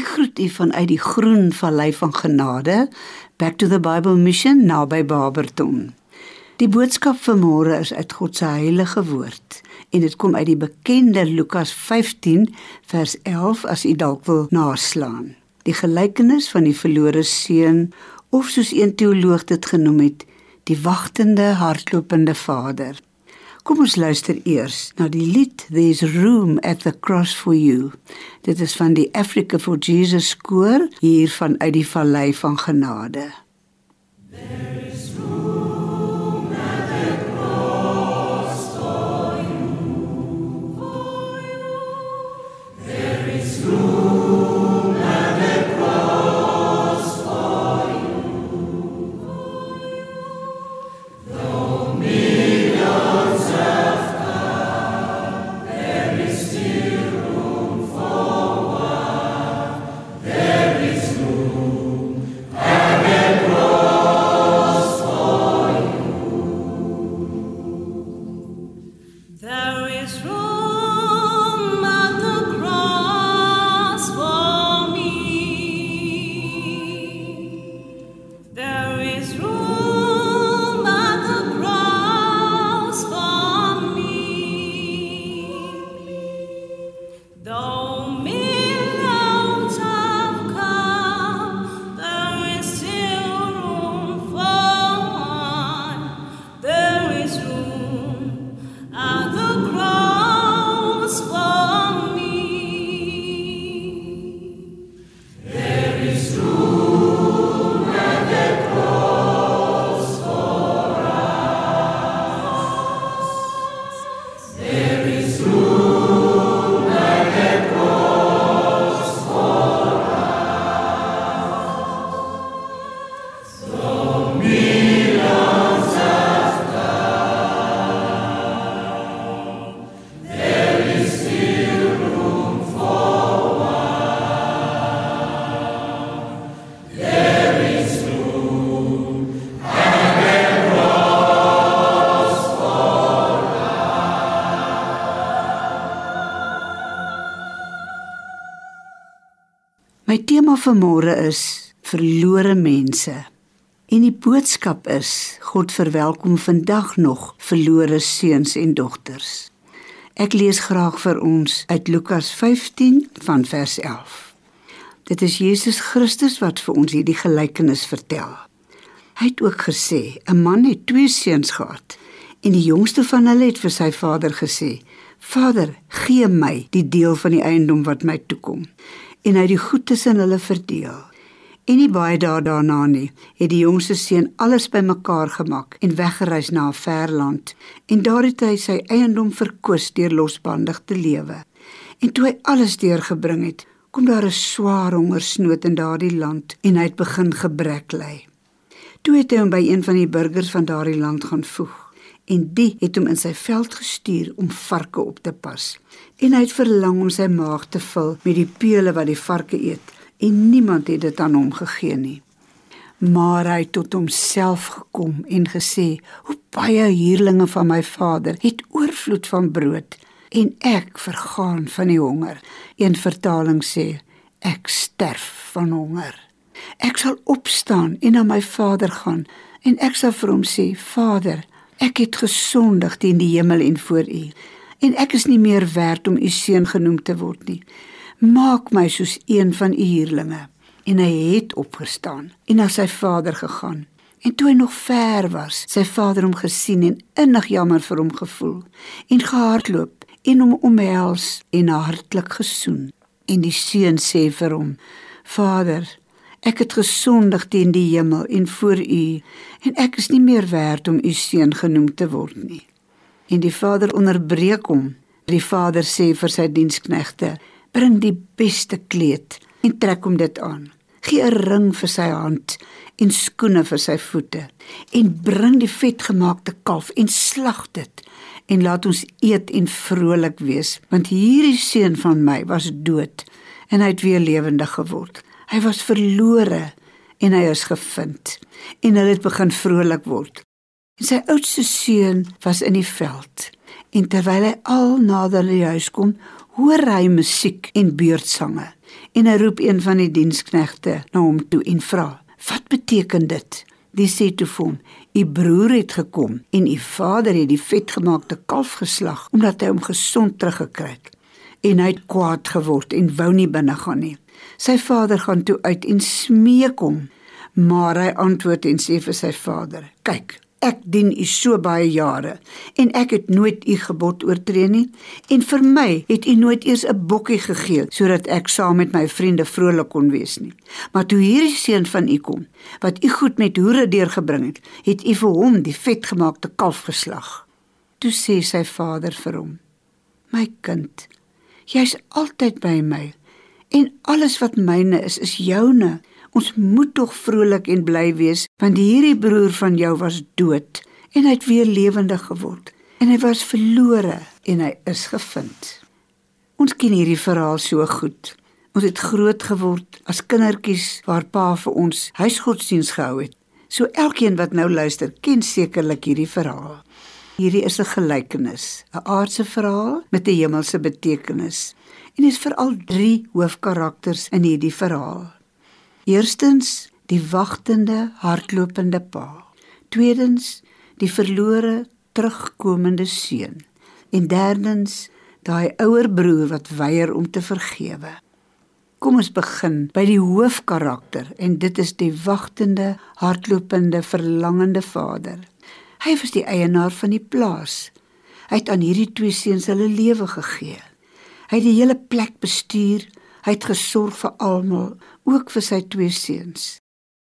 groet u vanuit die groen vallei van genade, Back to the Bible Mission naby Barberton. Die boodskap vir môre is uit God se heilige woord en dit kom uit die bekende Lukas 15 vers 11 as u dalk wil naslaan. Die gelykenis van die verlore seun of soos een teoloog dit genoem het, die wagtende hardlopende vader. Kom ons luister eers na die lied There's Room at the Cross for You. Dit is van die Africa for Jesus koor hier van uit die Vallei van Genade. There is room My tema vir môre is verlore mense. En die boodskap is God verwelkom vandag nog verlore seuns en dogters. Ek lees graag vir ons uit Lukas 15 van vers 11. Dit is Jesus Christus wat vir ons hierdie gelykenis vertel. Hy het ook gesê: 'n Man het twee seuns gehad en die jongste van hulle het vir sy vader gesê: "Vader, gee my die deel van die eiendom wat my toekom." En hy het die goed tussen hulle verdeel. En nie baie dae daarna nie, het die jongste seun alles bymekaar gemaak en weggereis na 'n ver land. En daar het hy sy eiendom verkoos deur losbandig te lewe. En toe hy alles deurgebring het, kom daar 'n swaar hongersnood in daardie land en hy het begin gebrek ly. Toe het hy hom by een van die burgers van daardie land gaan voeg en die het hom in sy veld gestuur om varke op te pas. En hy het verlang om sy maag te vul met die pele wat die varke eet en niemand het dit aan hom gegee nie. Maar hy het tot homself gekom en gesê: "Hoe baie huurlinge van my vader het oorvloed van brood en ek vergaan van die honger." Een vertaling sê: "Ek sterf van honger." Ek sal opstaan en na my vader gaan en ek sal vir hom sê: "Vader, Ek het gesondig teen die hemel en voor U en ek is nie meer werd om U seun genoem te word nie. Maak my soos een van U huurlinge. En hy het opgestaan en na sy vader gegaan. En toe hy nog ver was, sy vader hom gesien en innig jammer vir hom gevoel en gehardloop en hom omhels en hartlik gesoen. En die seun sê vir hom: "Vader, Ek het gesondig teen die hemel en voor U en ek is nie meer werd om U seun genoem te word nie. En die vader onderbreek hom. Die vader sê vir sy diensknegte: "Bring die beste kleed en trek hom dit aan. Gee 'n ring vir sy hand en skoene vir sy voete en bring die vetgemaakte kalf en slag dit." En laat ons eet en vrolik wees, want hierdie seun van my was dood en hy het weer lewendig geword. Hy was verlore en hy is gevind en hulle het begin vrolik word. En sy oudste seun was in die veld en terwyl hy al nader die huis kom, hoor hy musiek en beurtsange En hy roep een van die diensknegte na hom toe en vra: "Wat beteken dit?" Die sê toe vir hom: "U broer het gekom en u vader het die vetgemaakte kalf geslag omdat hy hom gesond teruggekry het." En hy het kwaad geword en wou nie binne gaan nie. Sy vader gaan toe uit en smeek hom, maar hy antwoord en sê vir sy vader: "Kyk, Ek dien u so baie jare en ek het nooit u gebod oortree nie en vir my het u nooit eers 'n bokkie gegee sodat ek saam met my vriende vrolik kon wees nie. Maar toe hierdie seun van u kom wat u goed met hoere deurgebring het, het u vir hom die vetgemaakte kalf geslag. Toe sê sy vader vir hom: "My kind, jy's altyd by my en alles wat myne is, is joune." Ons moet tog vrolik en bly wees want hierdie broer van jou was dood en hy het weer lewendig geword en hy was verlore en hy is gevind. Ons ken hierdie verhaal so goed. Ons het groot geword as kindertjies waar pa vir ons huisgodsdiens gehou het. So elkeen wat nou luister, ken sekerlik hierdie verhaal. Hierdie is 'n gelykenis, 'n aardse verhaal met 'n hemelse betekenis. En dit is veral drie hoofkarakters in hierdie verhaal. Eerstens die wagtende, hardlopende pa. Tweedens die verlore, terugkomende seun. En derdens daai ouer broer wat weier om te vergewe. Kom ons begin by die hoofkarakter en dit is die wagtende, hardlopende, verlangende vader. Hy was die eienaar van die plaas. Hy het aan hierdie twee seuns hulle lewe gegee. Hy het die hele plek bestuur Hy het gesorg vir almal, ook vir sy twee seuns.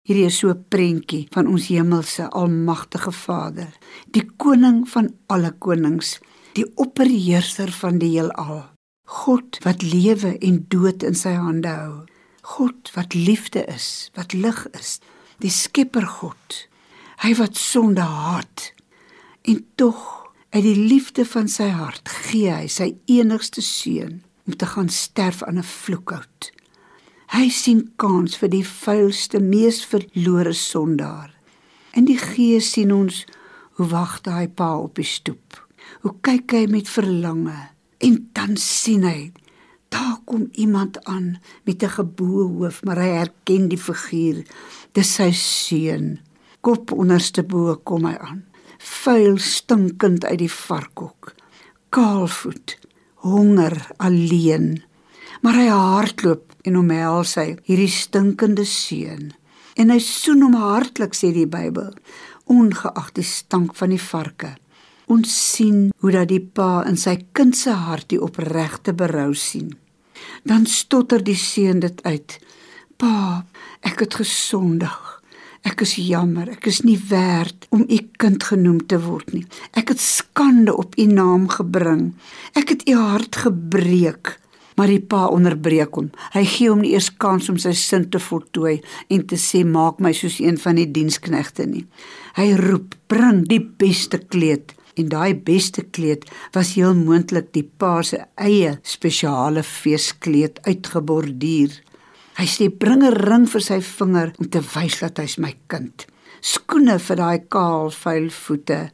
Hierdie is so 'n prentjie van ons hemelse almagtige Vader, die koning van alle konings, die opperheerser van die heelal. God wat lewe en dood in sy hande hou. God wat liefde is, wat lig is, die skepper God. Hy wat sonde haat en tog uit die liefde van sy hart gee hy sy enigste seun om te gaan sterf aan 'n vloekhout. Hy sien kans vir die vuilste, mees verlore sondaar. In die gees sien ons hoe wag hy pa op die stoep. Hoe kyk hy met verlange en dan sien hy daar kom iemand aan met 'n geboue hoof, maar hy herken die figuur. Dis sy seun. Kop onderste bo kom hy aan. Vuil stinkend uit die varkhok. Kaalvoet honger alleen. Maar hy hardloop en omhels hy hierdie stinkende seun. En hy soen hom hartlik sê die Bybel, ongeag die stank van die varke. Ons sien hoe dat die pa in sy kind se hart die opregte berou sien. Dan stotter die seun dit uit: "Pa, ek het gesondig. Ek is jammer, ek is nie werd om u kind genoem te word nie. Ek het skande op u naam gebring. Ek het u hart gebreek. Maar die pa onderbreek hom. Hy gee hom nie eers kans om sy sin te voltooi en te sê maak my soos een van die diensknegte nie. Hy roep: "Bring die beste kleed." En daai beste kleed was heel moontlik die pa se eie spesiale feeskleed uitgeborduur. Hy sê bring 'n ring vir sy vinger om te wys dat hy's my kind. Skoene vir daai kaal, vuil voete.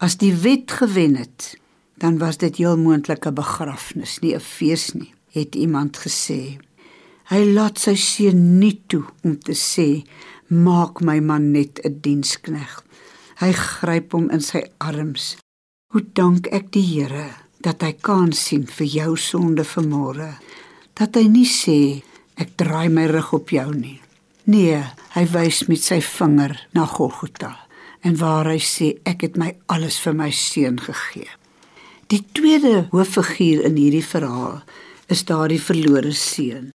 As die wet gewen het, dan was dit heel moontlik 'n begrafnis, nie 'n fees nie, het iemand gesê. Hy laat sy seun nie toe om te sê maak my man net 'n dienskneg. Hy gryp hom in sy arms. Hoe dank ek die Here dat hy kan sien vir jou sonde vanmôre. Dat hy nie sê Ek draai my rug op jou nie. Nee, hy wys met sy vinger na Golgotha en waar hy sê ek het my alles vir my seun gegee. Die tweede hooffiguur in hierdie verhaal is daardie verlore seun.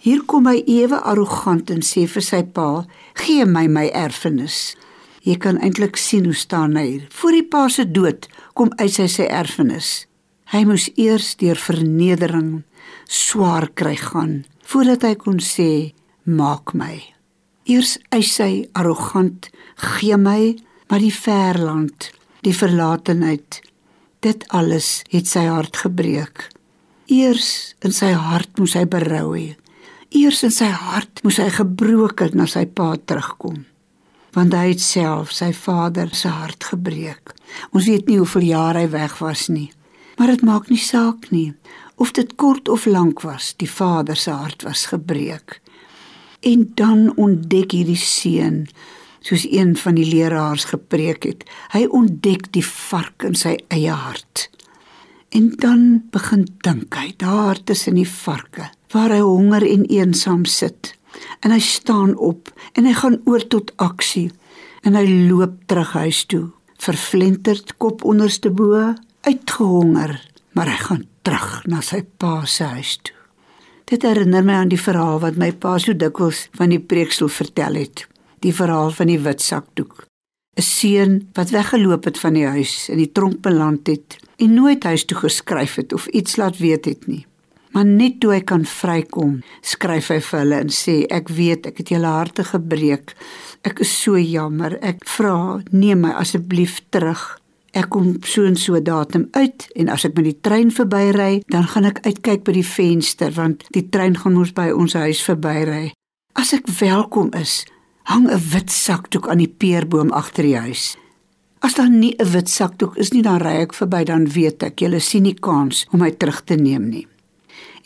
Hier kom hy ewe arrogant en sê vir sy pa: "Gee my my erfenis." Jy kan eintlik sien hoe staan hy. Voor die pa se dood kom uit sy sy erfenis. Hy moes eers deur vernedering swaar kry gaan voordat hy kon sê maak my. Eers eis hy arrogant gee my maar die verland, die verlatenheid. Dit alles het sy hart gebreek. Eers in sy hart moes hy berou hê. Eers in sy hart moes hy gebroken na sy pa terugkom. Want hy het self sy vader se hart gebreek. Ons weet nie hoeveel jaar hy weg was nie. Maar dit maak nie saak nie. Of dit kort of lank was, die Vader se hart was gebreek. En dan ontdek hierdie seun soos een van die leraars gepreek het. Hy ontdek die vark in sy eie hart. En dan begin dink hy daar tussen die varke, waar hy honger en eensaam sit. En hy staan op en hy gaan oor tot aksie en hy loop terug huis toe, verflenterd kop onderste bo, uitgehonger, maar hy gaan terug na sy pa se huis toe. Dit herinner my aan die verhaal wat my pa so dikwels van die preekstoel vertel het die verhaal van die wit sakdoek. 'n Seun wat weggeloop het van die huis en die tronk beland het en nooit huis toe geskryf het of iets laat weet het nie. Maar net toe hy kan vrykom, skryf hy vir hulle en sê ek weet ek het julle harte gebreek. Ek is so jammer. Ek vra, neem my asseblief terug. Ek kom so en so datum uit en as ek met die trein verbyry, dan gaan ek uitkyk by die venster want die trein gaan mos by ons huis verbyry. As ek welkom is, hang 'n wit sakdoek aan die peerboom agter die huis. As daar nie 'n wit sakdoek is nie, dan ry ek verby dan weet ek jy sien nie kans om my terug te neem nie.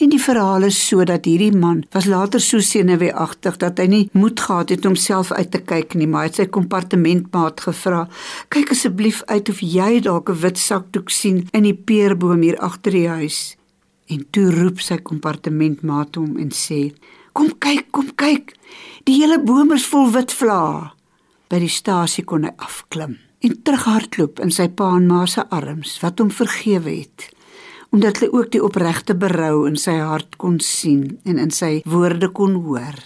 En die verhaal is so dat hierdie man was later so senuweeagtig dat hy nie moed gehad het om self uit te kyk nie, maar hy het sy kompartementmaat gevra: "Kyk asseblief uit of jy dalk 'n wit sakdoek sien in die peerboom hier agter die huis." En toe roep sy kompartementmaat hom en sê: "Kom kyk, kom kyk. Die hele boom is vol wit vlae. By die stasie kon hy afklim en terughardloop in sy pa en ma se arms wat hom vergewe het omdat hy ook die opregte berou in sy hart kon sien en in sy woorde kon hoor.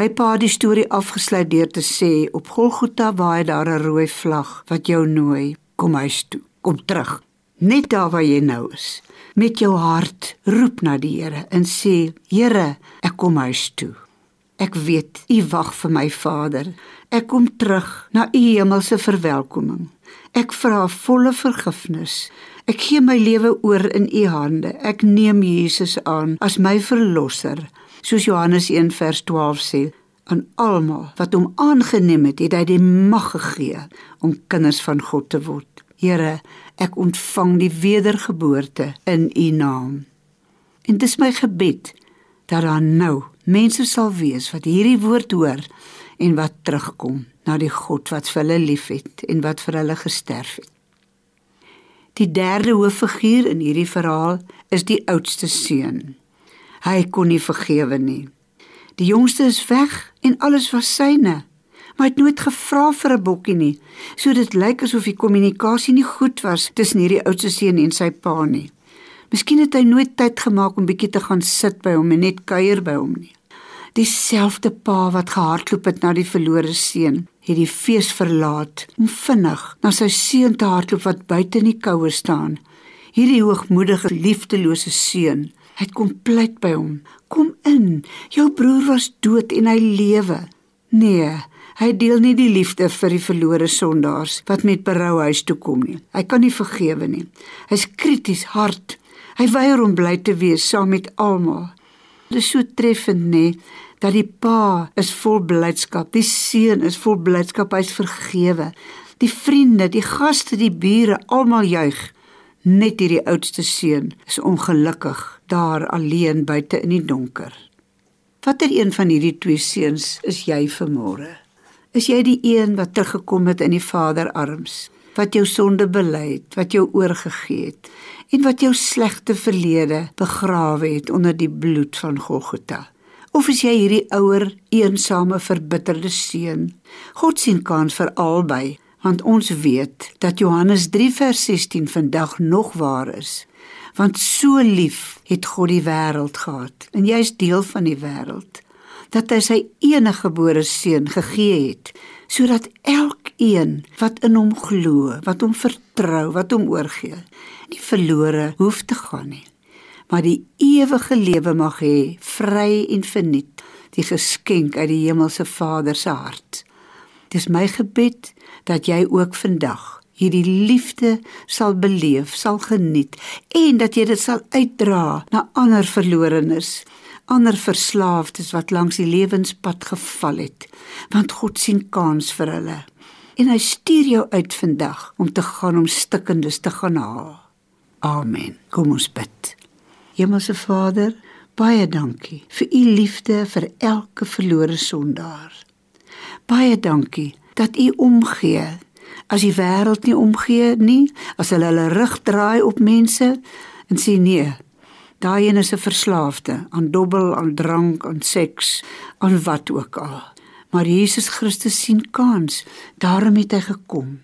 My pa het die storie afgesluit deur te sê op Golgotha waai daar 'n rooi vlag wat jou nooi, kom huis toe, kom terug, net daar waar jy nou is. Met jou hart roep na die Here en sê: Here, ek kom huis toe. Ek weet U wag vir my Vader. Ek kom terug na U hemelse verwelkoming. Ek vra volle vergifnis. Ek gee my lewe oor in U hande. Ek neem Jesus aan as my verlosser. Soos Johannes 1:12 sê, aan almal wat hom aangeneem het, het hy die mag gegee om kinders van God te word. Here, ek ontvang die wedergeboorte in U naam. En dis my gebed dat daar nou mense sal wees wat hierdie woord hoor en wat terugkom na die God wat vir hulle liefhet en wat vir hulle gesterf het. Die derde hooffiguur in hierdie verhaal is die oudste seun. Hy kon nie vergewe nie. Die jongste is weg en alles was syne. Maar hy het nooit gevra vir 'n bokkie nie. So dit lyk asof die kommunikasie nie goed was tussen hierdie oudste seun en sy pa nie. Miskien het hy nooit tyd gemaak om bietjie te gaan sit by hom en net kuier by hom nie. Dieselfde pa wat gehardloop het na die verlore seun, het die fees verlaat om vinnig na sy seun te hardloop wat buite in die koue staan. Hierdie hoogmoedige, liefdelose seun, hy kom pleit by hom. Kom in. Jou broer was dood en hy lewe. Nee, hy deel nie die liefde vir die verlore sondaars wat met berou huis toe kom nie. Hy kan nie vergewe nie. Hy's krities hard Hy weier om bly te wees saam met almal. Dit is so treffend nê dat die pa is vol blydskap, die seun is vol blydskap, hy's vergewe. Die vriende, die gaste, die bure, almal juig. Net hierdie oudste seun is ongelukkig daar alleen buite in die donker. Watter een van hierdie twee seuns is jy vanmôre? Is jy die een wat teruggekom het in die Vader arms? Wat jou sonde bely het, wat jou oorgegee het en wat jou slegte verlede begrawe het onder die bloed van Golgotha. Of is jy hierdie ouer, eensame, verbitterde seun? God sien kans vir albei, want ons weet dat Johannes 3 vers 16 vandag nog waar is. Want so lief het God die wêreld gehad en jy is deel van die wêreld dat hy sy enige gebore seun gegee het sodat elkeen wat in hom glo, wat hom vertrou, wat hom oorgee, nie verlore hoef te gaan nie, maar die ewige lewe mag hê, vry en verniet, die geskenk uit die hemelse Vader se hart. Dis my gebed dat jy ook vandag hierdie liefde sal beleef, sal geniet en dat jy dit sal uitdra na ander verlorenes ander verslaafdes wat langs die lewenspad geval het, want God sien kans vir hulle. En hy stuur jou uit vandag om te gaan om stikkendes te gaan haal. Amen. Kom ons bid. Hemelse Vader, baie dankie vir u liefde vir elke verlore sondaar. Baie dankie dat u omgee as die wêreld nie omgee nie, as hulle hulle rug draai op mense en sê nee. Daai een is 'n verslaafde aan dobbel, aan drank, aan seks, aan wat ook al. Maar Jesus Christus sien kans, daarom het hy gekom.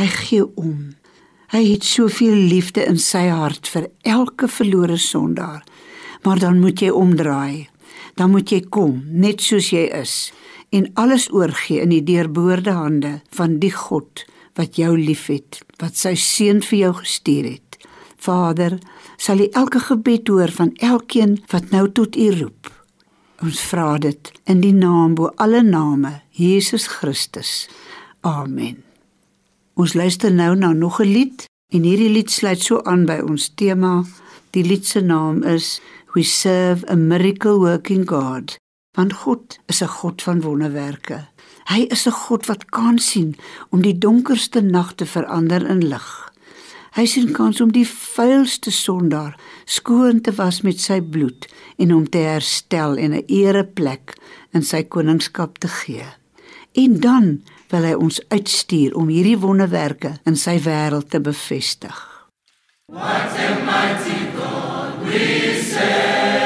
Hy gee om. Hy het soveel liefde in sy hart vir elke verlore sondaar. Maar dan moet jy omdraai. Dan moet jy kom net soos jy is en alles oorgee in die deurboorde hande van die God wat jou liefhet, wat sy seun vir jou gestuur het. Vader, sal U elke gebed hoor van elkeen wat nou tot U roep. Ons vra dit in die naam bo alle name, Jesus Christus. Amen. Ons luister nou na nog 'n lied en hierdie lied sluit so aan by ons tema. Die lied se naam is We serve a miracle working God. Want God is 'n God van wonderwerke. Hy is 'n God wat kan sien om die donkerste nag te verander in lig. Hy sien kans om die vuilste sondaar skoon te was met sy bloed en hom te herstel en 'n ereplek in sy koningskap te gee. En dan wil hy ons uitstuur om hierdie wonderwerke in sy wêreld te bevestig. What a mighty God we serve.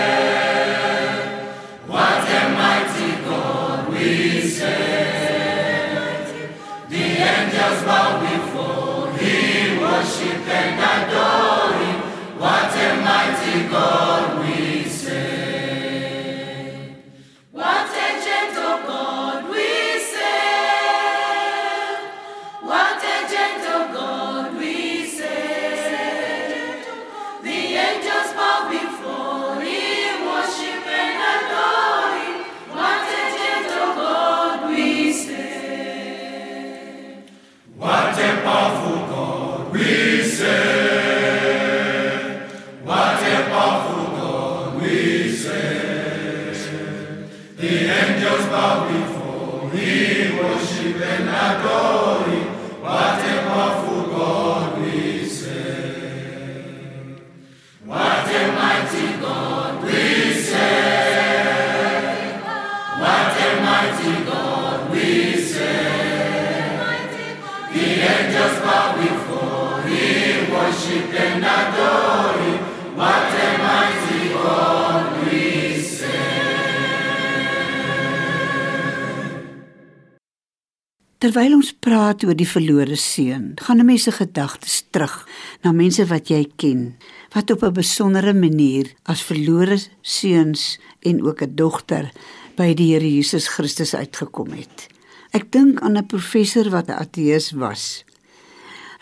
Terwyl ons praat oor die verlore seun, gaan 'n mens se gedagtes terug na mense wat jy ken, wat op 'n besondere manier as verlore seuns en ook 'n dogter by die Here Jesus Christus uitgekom het. Ek dink aan 'n professor wat 'n ateës was.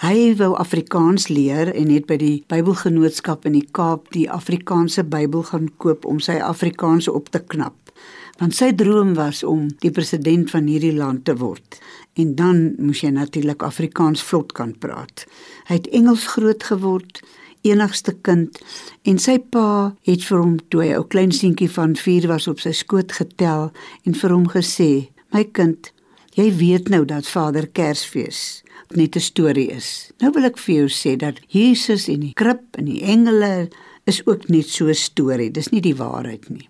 Hy wou Afrikaans leer en het by die Bybelgenootskap in die Kaap die Afrikaanse Bybel gaan koop om sy Afrikaans op te knap want sy droom was om die president van hierdie land te word. En dan moes jy natuurlik Afrikaans vlot kan praat. Hy het Engels groot geword, enigste kind, en sy pa het vir hom toe hy 'n klein seentjie van 4 was op sy skoot getel en vir hom gesê: "My kind, jy weet nou dat Vader Kersfees net 'n storie is. Nou wil ek vir jou sê dat Jesus en die krib en die engele is ook net so 'n storie. Dis nie die waarheid nie."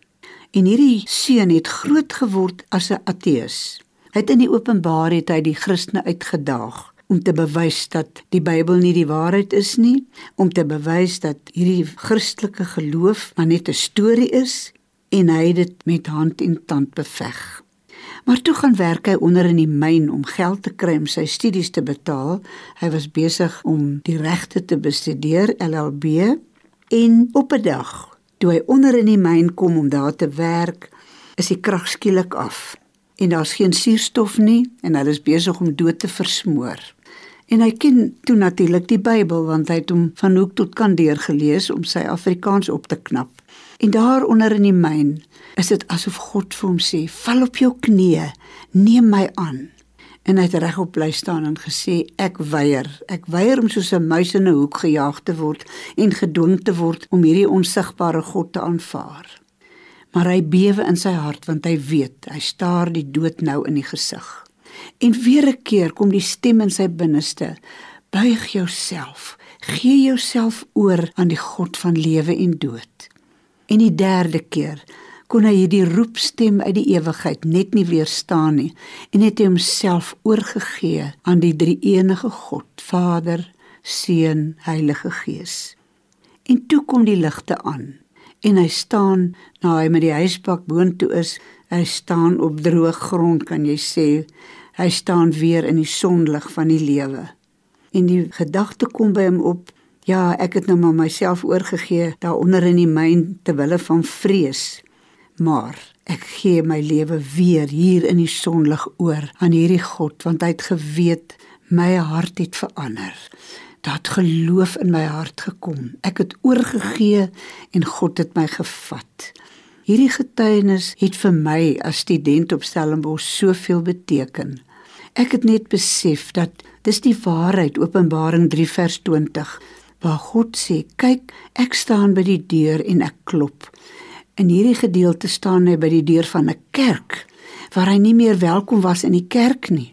En hierdie seun het groot geword as 'n ateës. Hy het in die openbaar het hy die Christene uitgedaag om te bewys dat die Bybel nie die waarheid is nie, om te bewys dat hierdie Christelike geloof maar net 'n storie is en hy het dit met hand en tand beveg. Maar toe gaan werk hy onder in die myn om geld te kry om sy studies te betaal. Hy was besig om die regte te bestudeer LLB en op 'n dag Toe hy onder in die myn kom om daar te werk, is die krag skielik af en daar's geen suurstof nie en hulle is besig om dood te versmoor. En hy ken toe natuurlik die Bybel want hy het hom van hoek tot kant deur gelees om sy Afrikaans op te knap. En daar onder in die myn is dit asof God vir hom sê: "Val op jou knieë, neem my aan." en hy het regop bly staan en gesê ek weier. Ek weier om soos 'n muis in 'n hoek gejaag te word en gedwing te word om hierdie onsigbare God te aanvaar. Maar hy bewe in sy hart want hy weet hy staar die dood nou in die gesig. En weer 'n keer kom die stem in sy binneste buig jouself. Gee jouself oor aan die God van lewe en dood. En die derde keer kon hy hierdie roepstem uit die ewigheid net nie weerstaan nie en het homself oorgegee aan die drie enige God, Vader, Seun, Heilige Gees. En toe kom die ligte aan en hy staan na hy met die huisbak boontoe is, hy staan op droë grond kan jy sê. Hy staan weer in die sonlig van die lewe. En die gedagte kom by hom op, ja, ek het nou maar myself oorgegee daaronder in die myn te wille van vrees. Maar ek gee my lewe weer hier in die sonlig oor aan hierdie God want hy het geweet my hart het verander dat geloof in my hart gekom. Ek het oorgegee en God het my gevat. Hierdie getuienis het vir my as student op Stellenbosch soveel beteken. Ek het net besef dat dis die waarheid Openbaring 3 vers 20 waar God sê: "Kyk, ek staan by die deur en ek klop." In hierdie gedeelte staan hy by die deur van 'n kerk waar hy nie meer welkom was in die kerk nie.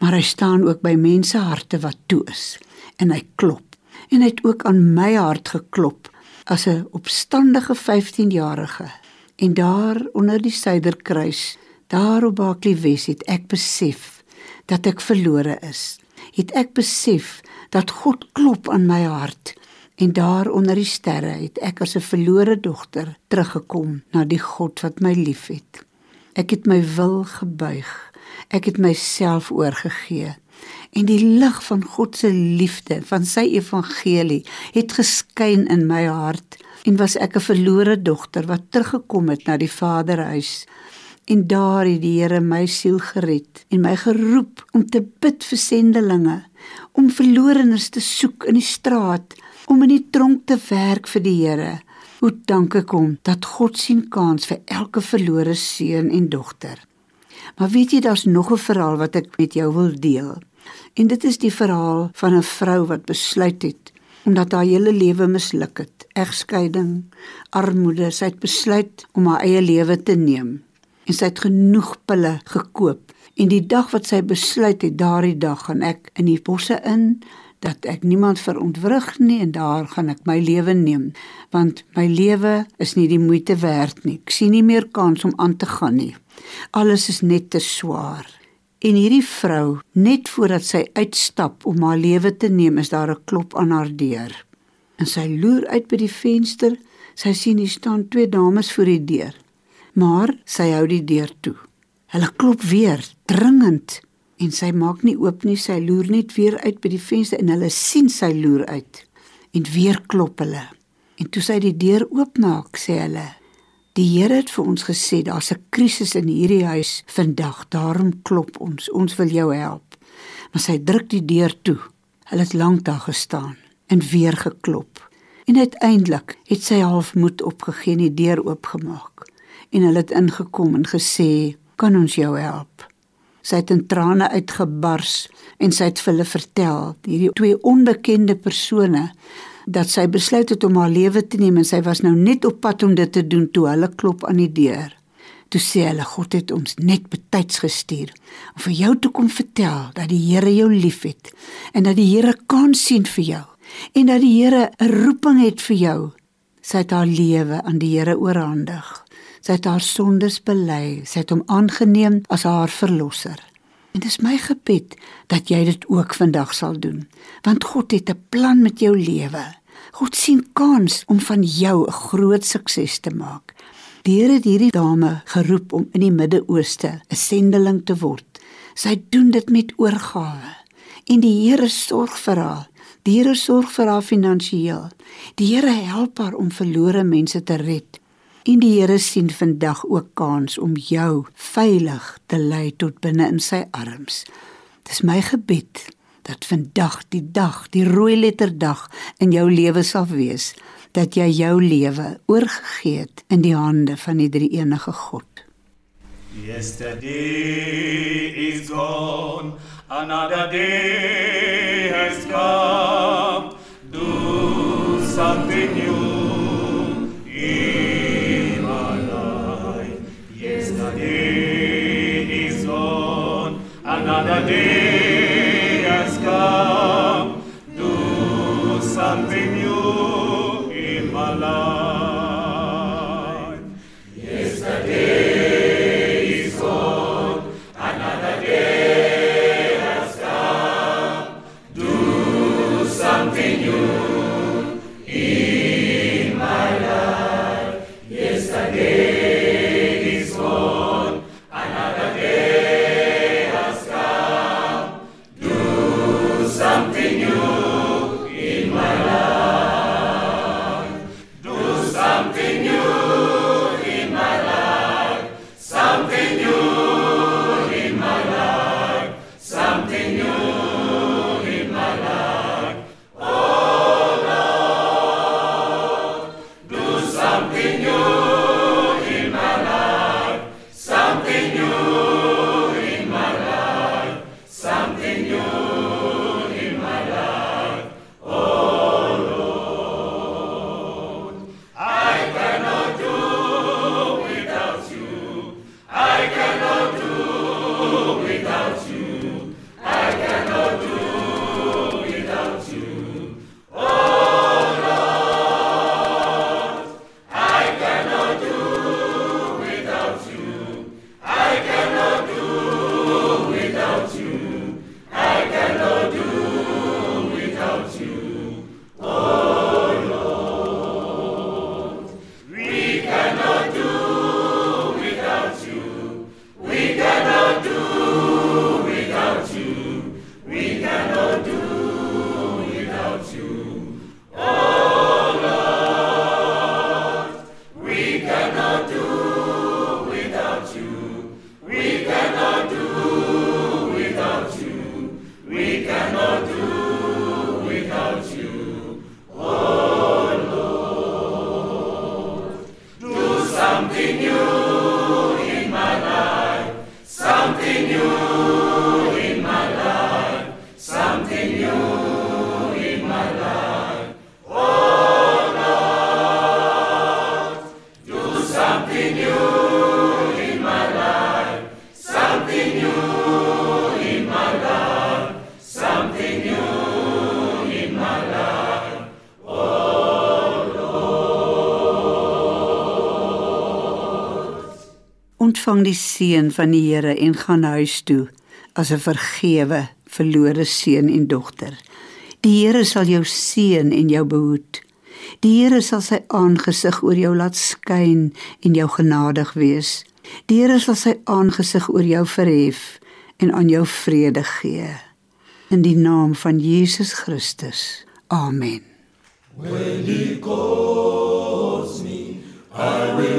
Maar hy staan ook by mense harte wat toe is en hy klop. En hy het ook aan my hart geklop as 'n opstandige 15-jarige. En daar onder die suiderkruis, daar op Baaklie Wes het ek besef dat ek verlore is. Het ek besef dat God klop aan my hart en daar onder die sterre het ek as 'n verlore dogter teruggekom na die God wat my liefhet. Ek het my wil gebuig. Ek het myself oorgegee en die lig van God se liefde van sy evangelie het geskyn in my hart en was ek 'n verlore dogter wat teruggekom het na die Vaderhuis en daar het die Here my siel gered en my geroep om te bid vir sendelinge om verlorenes te soek in die straat om in die tronk te werk vir die Here hoe dank ek hom dat God sien kans vir elke verlore seun en dogter maar weet jy daar's nog 'n verhaal wat ek met jou wil deel En dit is die verhaal van 'n vrou wat besluit het omdat haar hele lewe misluk het, egskeiding, armoede, sy het besluit om haar eie lewe te neem. En sy het genoeg pille gekoop. En die dag wat sy besluit het, daardie dag gaan ek in die bosse in dat ek niemand verontwrig nie en daar gaan ek my lewe neem want my lewe is nie die moeite werd nie. Ek sien nie meer kans om aan te gaan nie. Alles is net te swaar. En hierdie vrou, net voordat sy uitstap om haar lewe te neem, is daar 'n klop aan haar deur. En sy loer uit by die venster. Sy sien hier staan twee dames voor die deur. Maar sy hou die deur toe. Hulle klop weer, dringend, en sy maak nie oop nie. Sy loer net weer uit by die venster en hulle sien sy loer uit. En weer klop hulle. En toe sy die deur oopmaak, sê hulle: Die Here het vir ons gesê daar's 'n krisis in hierdie huis vandag. Daarom klop ons. Ons wil jou help. Maar sy druk die deur toe. Hulle het lank daar gestaan en weer geklop. En uiteindelik het sy half moed opgegee en die deur oopgemaak. En hulle het ingekom en gesê, "Kan ons jou help?" Sy het in trane uitgebars en sy het vir hulle vertel, hierdie twee onbekende persone dat sy besluit het om haar lewe te neem en sy was nou net op pad om dit te doen toe hulle klop aan die deur. Toe sê hulle God het ons net betyds gestuur om vir jou te kom vertel dat die Here jou liefhet en dat die Here kan sien vir jou en dat die Here 'n roeping het vir jou. Sy het haar lewe aan die Here oorhandig. Sy het haar sondes bely, sy het hom aangeneem as haar verlosser. En dis my gebed dat jy dit ook vandag sal doen, want God het 'n plan met jou lewe. God sien kans om van jou 'n groot sukses te maak. Die Here het hierdie dame geroep om in die Midde-Ooste 'n sendeling te word. Sy doen dit met oorgawe en die Here sorg vir haar. Die Here sorg vir haar finansiëel. Die Here help haar om verlore mense te red. En die Here sien vandag ook kans om jou veilig te lei tot binne in sy arms. Dis my gebed dat vandag die dag, die rooi letter dag in jou lewe sal wees dat jy jou lewe oorgegee het in die hande van die drie enige God. Yesterday is gone, another day has come. Do something new. Another day has come. Do something new seën van die Here en gaan huis toe as 'n vergewe verlore seun en dogter. Die Here sal jou seën en jou behoed. Die Here sal sy aangesig oor jou laat skyn en jou genadig wees. Die Here sal sy aangesig oor jou verhef en aan jou vrede gee. In die naam van Jesus Christus. Amen. When he calls me, I will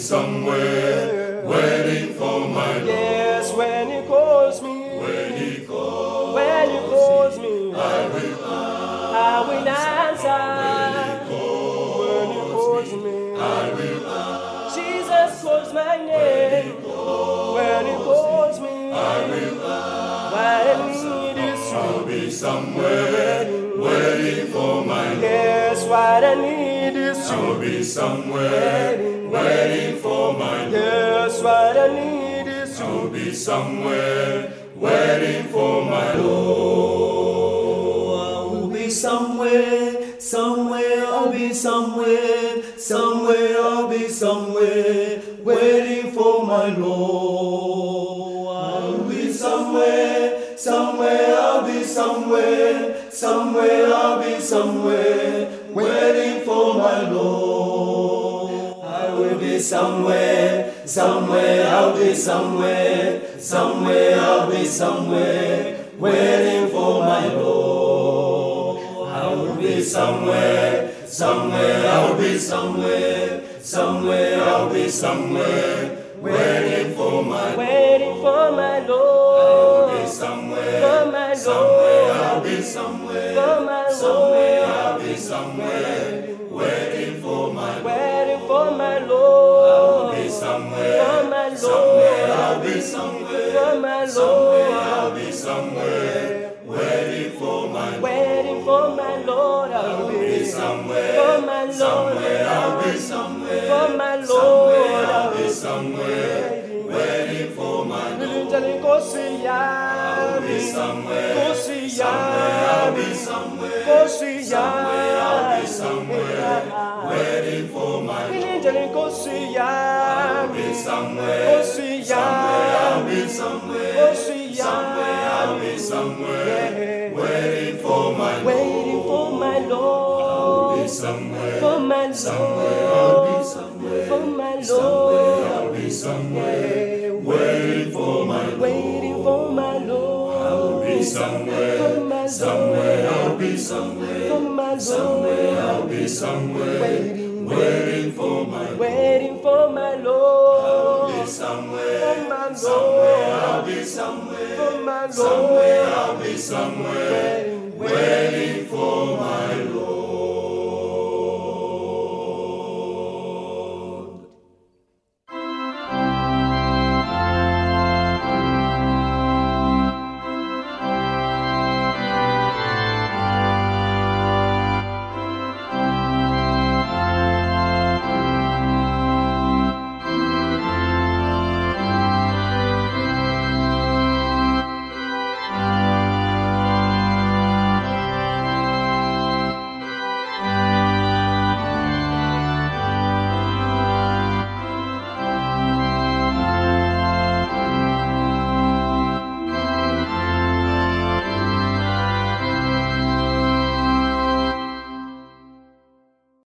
somewhere waiting for my Lord. Yes, when he calls me, When he calls, when he calls me, I will I will answer. When he calls me, I will Jesus calls my name. When he calls me, I will what I need is. I'll be somewhere waiting for my Lord. Yes, what I need is I'll be somewhere waiting for my Lord. Yes, what I need is I'll be somewhere waiting for my Lord. I will be somewhere, somewhere, I'll be somewhere, somewhere, I'll be somewhere, waiting for my Lord. I'll be somewhere, somewhere, I'll be somewhere, somewhere, I'll be somewhere, waiting for my Lord. I will be somewhere, somewhere, I'll be somewhere, somewhere, I'll be somewhere, waiting for my Lord. I will be somewhere, somewhere, I'll be somewhere, somewhere, I'll be somewhere, waiting for my Waiting for my Lord. I'll be somewhere, For my somewhere, I'll be somewhere, For my somewhere, I'll be somewhere, somewhere, waiting for my Nilindele nkosi yami. somewhere, somewhere, I'll be somewhere, somewhere, I'll be somewhere, waiting for my Nilindele nkosi yami. somewhere, somewhere, I'll be somewhere, somewhere, I'll be somewhere, waiting for my Waiting for my Lord. somewhere, For my somewhere, I'll be somewhere, For my I'll Lord. Be somewhere, waiting for my Waiting for my Lord. be For somewhere, my somewhere, I'll be somewhere, my somewhere, I'll be somewhere, Waiting, waiting for my waiting for my Lord. somewhere, For my somewhere, I'll be somewhere, my somewhere, I'll be somewhere, Waiting, waiting for